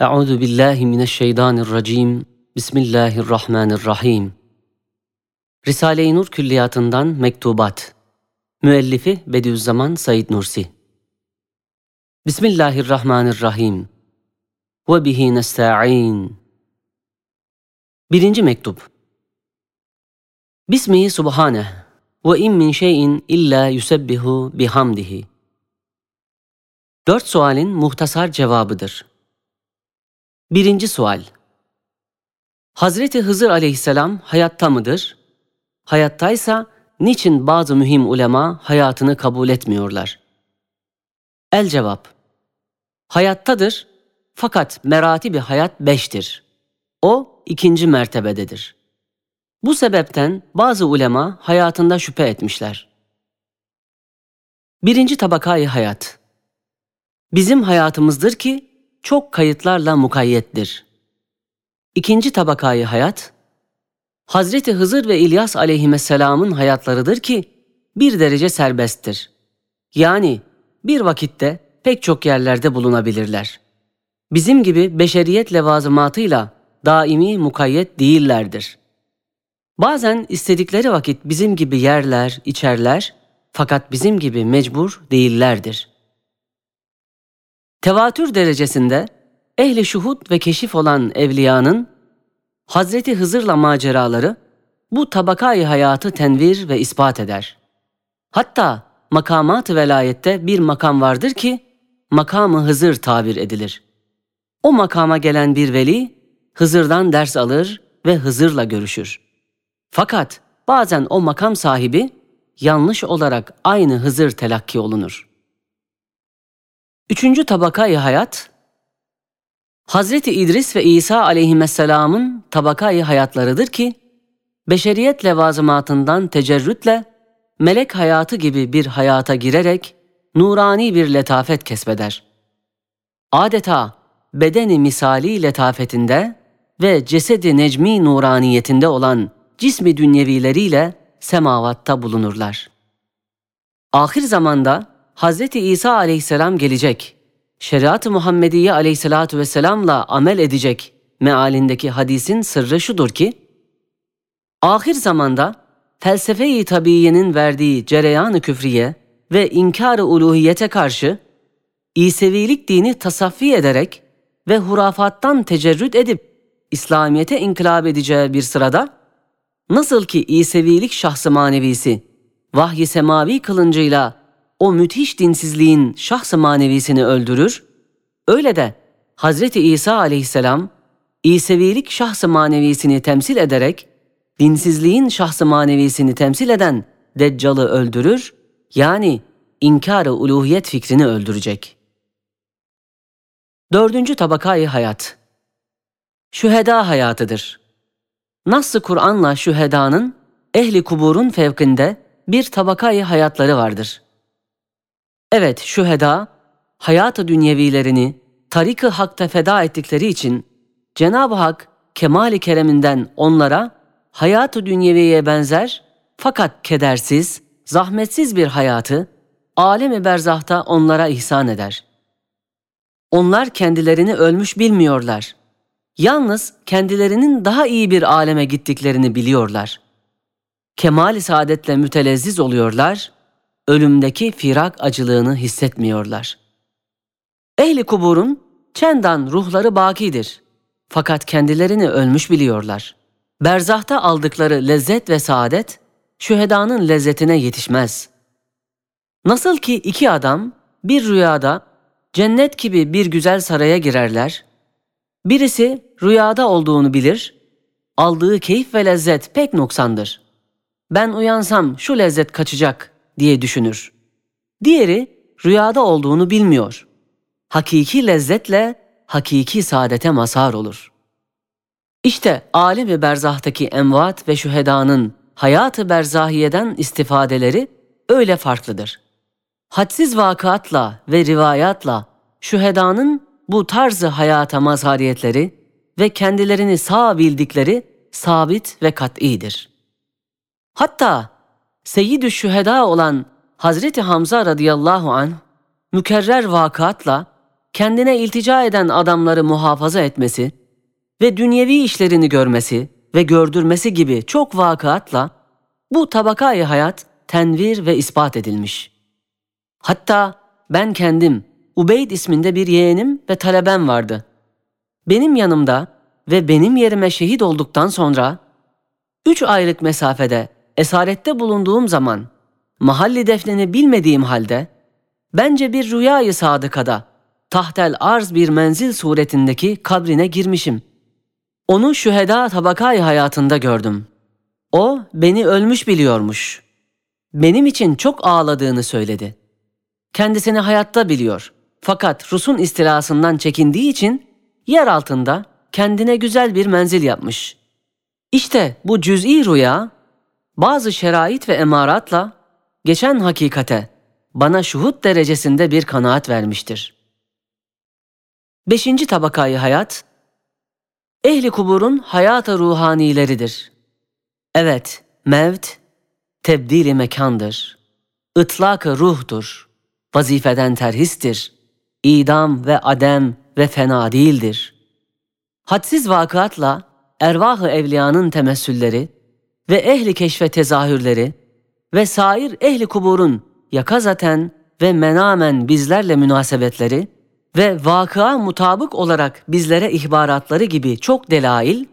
Euzu billahi mineşşeytanirracim. Bismillahirrahmanirrahim. Risale-i Nur Külliyatı'ndan Mektubat. Müellifi Bediüzzaman Said Nursi. Bismillahirrahmanirrahim. Ve bihi nesta'in. Birinci mektup. Bismihi subhaneh ve in min şeyin illa yusebbihu bihamdihi. Dört sualin muhtasar cevabıdır. Birinci sual. Hazreti Hızır aleyhisselam hayatta mıdır? Hayattaysa niçin bazı mühim ulema hayatını kabul etmiyorlar? El cevap. Hayattadır fakat merati bir hayat beştir. O ikinci mertebededir. Bu sebepten bazı ulema hayatında şüphe etmişler. Birinci tabakayı hayat. Bizim hayatımızdır ki çok kayıtlarla mukayyettir. İkinci tabakayı hayat, Hazreti Hızır ve İlyas aleyhisselamın hayatlarıdır ki bir derece serbesttir. Yani bir vakitte pek çok yerlerde bulunabilirler. Bizim gibi beşeriyet levazımatıyla daimi mukayyet değillerdir. Bazen istedikleri vakit bizim gibi yerler, içerler fakat bizim gibi mecbur değillerdir.'' Tevatür derecesinde ehli şuhud ve keşif olan evliyanın Hazreti Hızır'la maceraları bu tabakayı hayatı tenvir ve ispat eder. Hatta makamat-ı velayette bir makam vardır ki makamı Hızır tabir edilir. O makama gelen bir veli Hızır'dan ders alır ve Hızır'la görüşür. Fakat bazen o makam sahibi yanlış olarak aynı Hızır telakki olunur. Üçüncü tabakayı hayat, Hazreti İdris ve İsa aleyhisselamın tabakayı hayatlarıdır ki, beşeriyet levazımatından tecerrütle, melek hayatı gibi bir hayata girerek, nurani bir letafet kesbeder. Adeta bedeni misali letafetinde ve cesedi necmi nuraniyetinde olan cismi dünyevileriyle semavatta bulunurlar. Ahir zamanda, Hazreti İsa aleyhisselam gelecek. Şeriat-ı Muhammediye aleyhissalatu vesselamla amel edecek mealindeki hadisin sırrı şudur ki, ahir zamanda felsefe-i verdiği cereyan-ı küfriye ve inkar-ı uluhiyete karşı İsevilik dini tasaffi ederek ve hurafattan tecerrüt edip İslamiyete inkılap edeceği bir sırada nasıl ki İsevilik şahsı manevisi vahyi semavi kılıncıyla o müthiş dinsizliğin şahs-ı manevisini öldürür, öyle de Hazreti İsa aleyhisselam İsevilik şahs-ı manevisini temsil ederek dinsizliğin şahs-ı manevisini temsil eden Deccal'ı öldürür, yani inkar-ı uluhiyet fikrini öldürecek. Dördüncü tabakayı hayat. Şüheda hayatıdır. Nasıl Kur'an'la şühedanın ehli kuburun fevkinde bir tabakayı hayatları vardır.'' Evet şüheda, hayatı dünyevilerini tarik-ı hakta feda ettikleri için Cenab-ı Hak kemali kereminden onlara hayatı dünyeviye benzer fakat kedersiz, zahmetsiz bir hayatı alem-i berzahta onlara ihsan eder. Onlar kendilerini ölmüş bilmiyorlar. Yalnız kendilerinin daha iyi bir aleme gittiklerini biliyorlar. Kemal-i saadetle mütelezziz oluyorlar ölümdeki firak acılığını hissetmiyorlar. Ehli kuburun çendan ruhları bakidir. Fakat kendilerini ölmüş biliyorlar. Berzahta aldıkları lezzet ve saadet, şühedanın lezzetine yetişmez. Nasıl ki iki adam bir rüyada cennet gibi bir güzel saraya girerler, birisi rüyada olduğunu bilir, aldığı keyif ve lezzet pek noksandır. Ben uyansam şu lezzet kaçacak diye düşünür. Diğeri rüyada olduğunu bilmiyor. Hakiki lezzetle hakiki saadete mazhar olur. İşte alem ve berzahtaki emvat ve şühedanın hayatı berzahiyeden istifadeleri öyle farklıdır. Hadsiz vakıatla ve rivayatla şühedanın bu tarzı hayata mazhariyetleri ve kendilerini sağ bildikleri sabit ve kat'idir. Hatta Seyyid-i Şüheda olan Hazreti Hamza radıyallahu an mükerrer vakatla kendine iltica eden adamları muhafaza etmesi ve dünyevi işlerini görmesi ve gördürmesi gibi çok vakıatla bu tabakayı hayat tenvir ve ispat edilmiş. Hatta ben kendim Ubeyd isminde bir yeğenim ve talebem vardı. Benim yanımda ve benim yerime şehit olduktan sonra üç aylık mesafede esarette bulunduğum zaman mahalli defnini bilmediğim halde bence bir rüyayı sadıkada tahtel arz bir menzil suretindeki kabrine girmişim. Onu şüheda tabakayı hayatında gördüm. O beni ölmüş biliyormuş. Benim için çok ağladığını söyledi. Kendisini hayatta biliyor. Fakat Rus'un istilasından çekindiği için yer altında kendine güzel bir menzil yapmış. İşte bu cüz'i rüya bazı şerait ve emaratla geçen hakikate bana şuhut derecesinde bir kanaat vermiştir. Beşinci tabakayı hayat, ehli kuburun hayata ruhanileridir. Evet, mevt, tebdili mekandır. ıtlak ruhtur. Vazifeden terhistir. idam ve adem ve fena değildir. Hadsiz vakıatla ervah-ı evliyanın temessülleri ve ehli keşfe tezahürleri ve sair ehli kuburun yakazaten ve menamen bizlerle münasebetleri ve vakıa mutabık olarak bizlere ihbaratları gibi çok delail,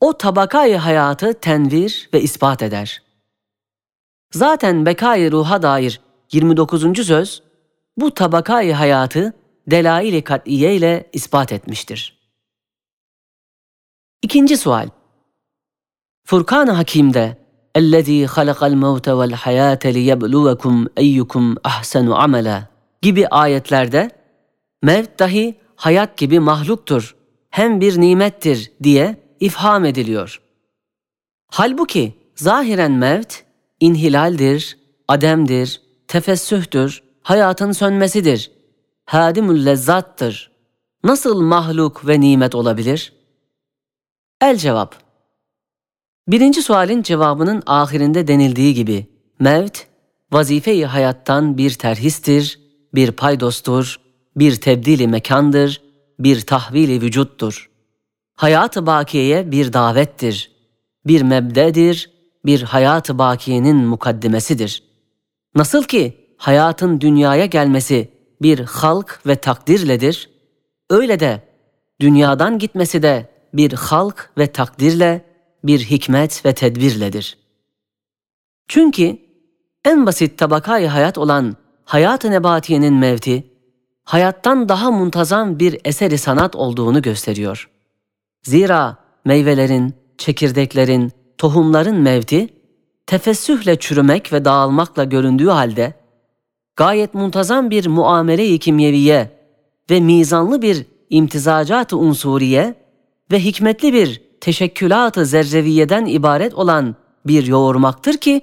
o tabakayı hayatı tenvir ve ispat eder. Zaten bekayı ruha dair 29. söz, bu tabakayı hayatı delail-i kat'iye ile ispat etmiştir. İkinci sual. Furkan-ı Hakim'de اَلَّذ۪ي خَلَقَ الْمَوْتَ وَالْحَيَاةَ لِيَبْلُوَكُمْ اَيُّكُمْ اَحْسَنُ عَمَلًا gibi ayetlerde mevt dahi hayat gibi mahluktur, hem bir nimettir diye ifham ediliyor. Halbuki zahiren mevt inhilaldir, ademdir, tefessühtür, hayatın sönmesidir, hadimül lezzattır. Nasıl mahluk ve nimet olabilir? El cevap Birinci sualin cevabının ahirinde denildiği gibi, mevt, vazife-i hayattan bir terhistir, bir paydostur, bir tebdili mekandır, bir tahvili vücuttur. Hayat-ı bakiyeye bir davettir, bir mebdedir, bir hayat-ı bakiyenin mukaddimesidir. Nasıl ki hayatın dünyaya gelmesi bir halk ve takdirledir, öyle de dünyadan gitmesi de bir halk ve takdirle, bir hikmet ve tedbirledir. Çünkü en basit tabakayı hayat olan hayat-ı nebatiyenin mevti, hayattan daha muntazam bir eseri sanat olduğunu gösteriyor. Zira meyvelerin, çekirdeklerin, tohumların mevti, tefessühle çürümek ve dağılmakla göründüğü halde, gayet muntazam bir muamele-i kimyeviye ve mizanlı bir imtizacat-ı unsuriye ve hikmetli bir teşekkülat-ı zerreviyeden ibaret olan bir yoğurmaktır ki,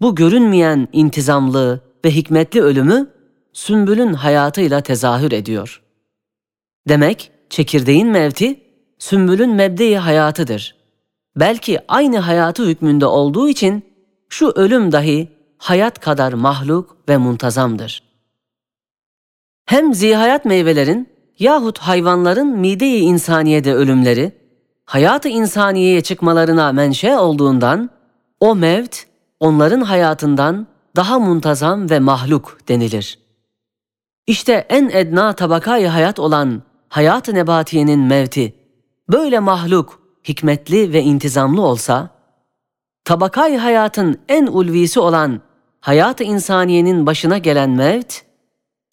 bu görünmeyen intizamlı ve hikmetli ölümü sümbülün hayatıyla tezahür ediyor. Demek çekirdeğin mevti, sümbülün mebdeyi hayatıdır. Belki aynı hayatı hükmünde olduğu için şu ölüm dahi hayat kadar mahluk ve muntazamdır. Hem zihayat meyvelerin yahut hayvanların mide-i insaniyede ölümleri, hayatı insaniyeye çıkmalarına menşe olduğundan, o mevt onların hayatından daha muntazam ve mahluk denilir. İşte en edna tabakayı hayat olan hayat-ı nebatiyenin mevti, böyle mahluk, hikmetli ve intizamlı olsa, tabakay hayatın en ulvisi olan hayat-ı insaniyenin başına gelen mevt,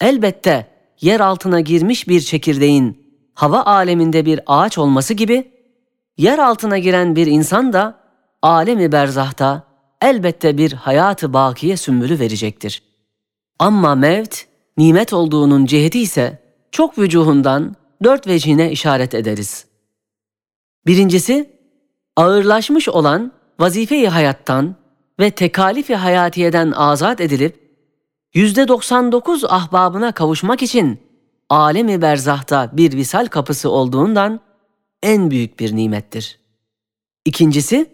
elbette yer altına girmiş bir çekirdeğin hava aleminde bir ağaç olması gibi, yer altına giren bir insan da alemi berzahta elbette bir hayatı bakiye sümbülü verecektir. Ama mevt, nimet olduğunun ciheti ise çok vücuhundan dört vecihine işaret ederiz. Birincisi, ağırlaşmış olan vazife-i hayattan ve tekalifi hayatiyeden azat edilip, yüzde 99 ahbabına kavuşmak için alemi berzahta bir visal kapısı olduğundan en büyük bir nimettir. İkincisi,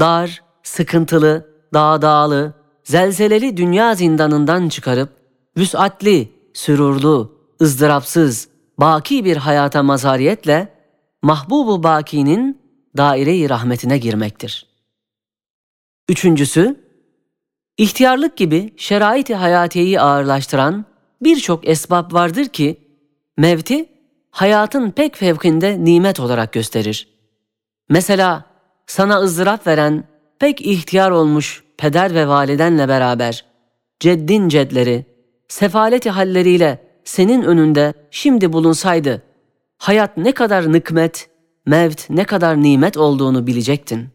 dar, sıkıntılı, dağdağlı, zelzeleli dünya zindanından çıkarıp, vüsatli, sürurlu, ızdırapsız, baki bir hayata mazhariyetle Mahbubu Baki'nin daire-i rahmetine girmektir. Üçüncüsü, ihtiyarlık gibi şerait-i hayatiyeyi ağırlaştıran birçok esbab vardır ki, mevti hayatın pek fevkinde nimet olarak gösterir. Mesela sana ızdırap veren pek ihtiyar olmuş peder ve validenle beraber ceddin cedleri, sefaleti halleriyle senin önünde şimdi bulunsaydı, hayat ne kadar nıkmet, mevt ne kadar nimet olduğunu bilecektin.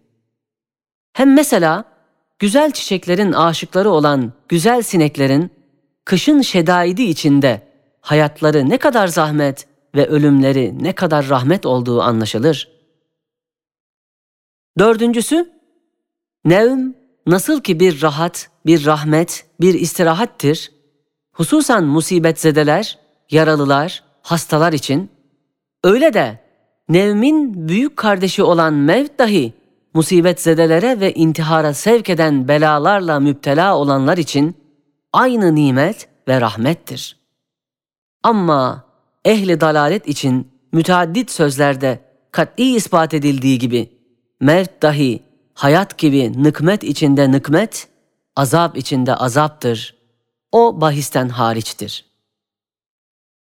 Hem mesela güzel çiçeklerin aşıkları olan güzel sineklerin kışın şedaidi içinde hayatları ne kadar zahmet ve ölümleri ne kadar rahmet olduğu anlaşılır. Dördüncüsü, nevm nasıl ki bir rahat, bir rahmet, bir istirahattir, hususan musibetzedeler, yaralılar, hastalar için, öyle de nevmin büyük kardeşi olan mevt dahi musibetzedelere ve intihara sevk eden belalarla müptela olanlar için aynı nimet ve rahmettir. Ama ehli dalalet için müteaddit sözlerde kat'i ispat edildiği gibi mevt dahi hayat gibi nıkmet içinde nıkmet, azap içinde azaptır. O bahisten hariçtir.''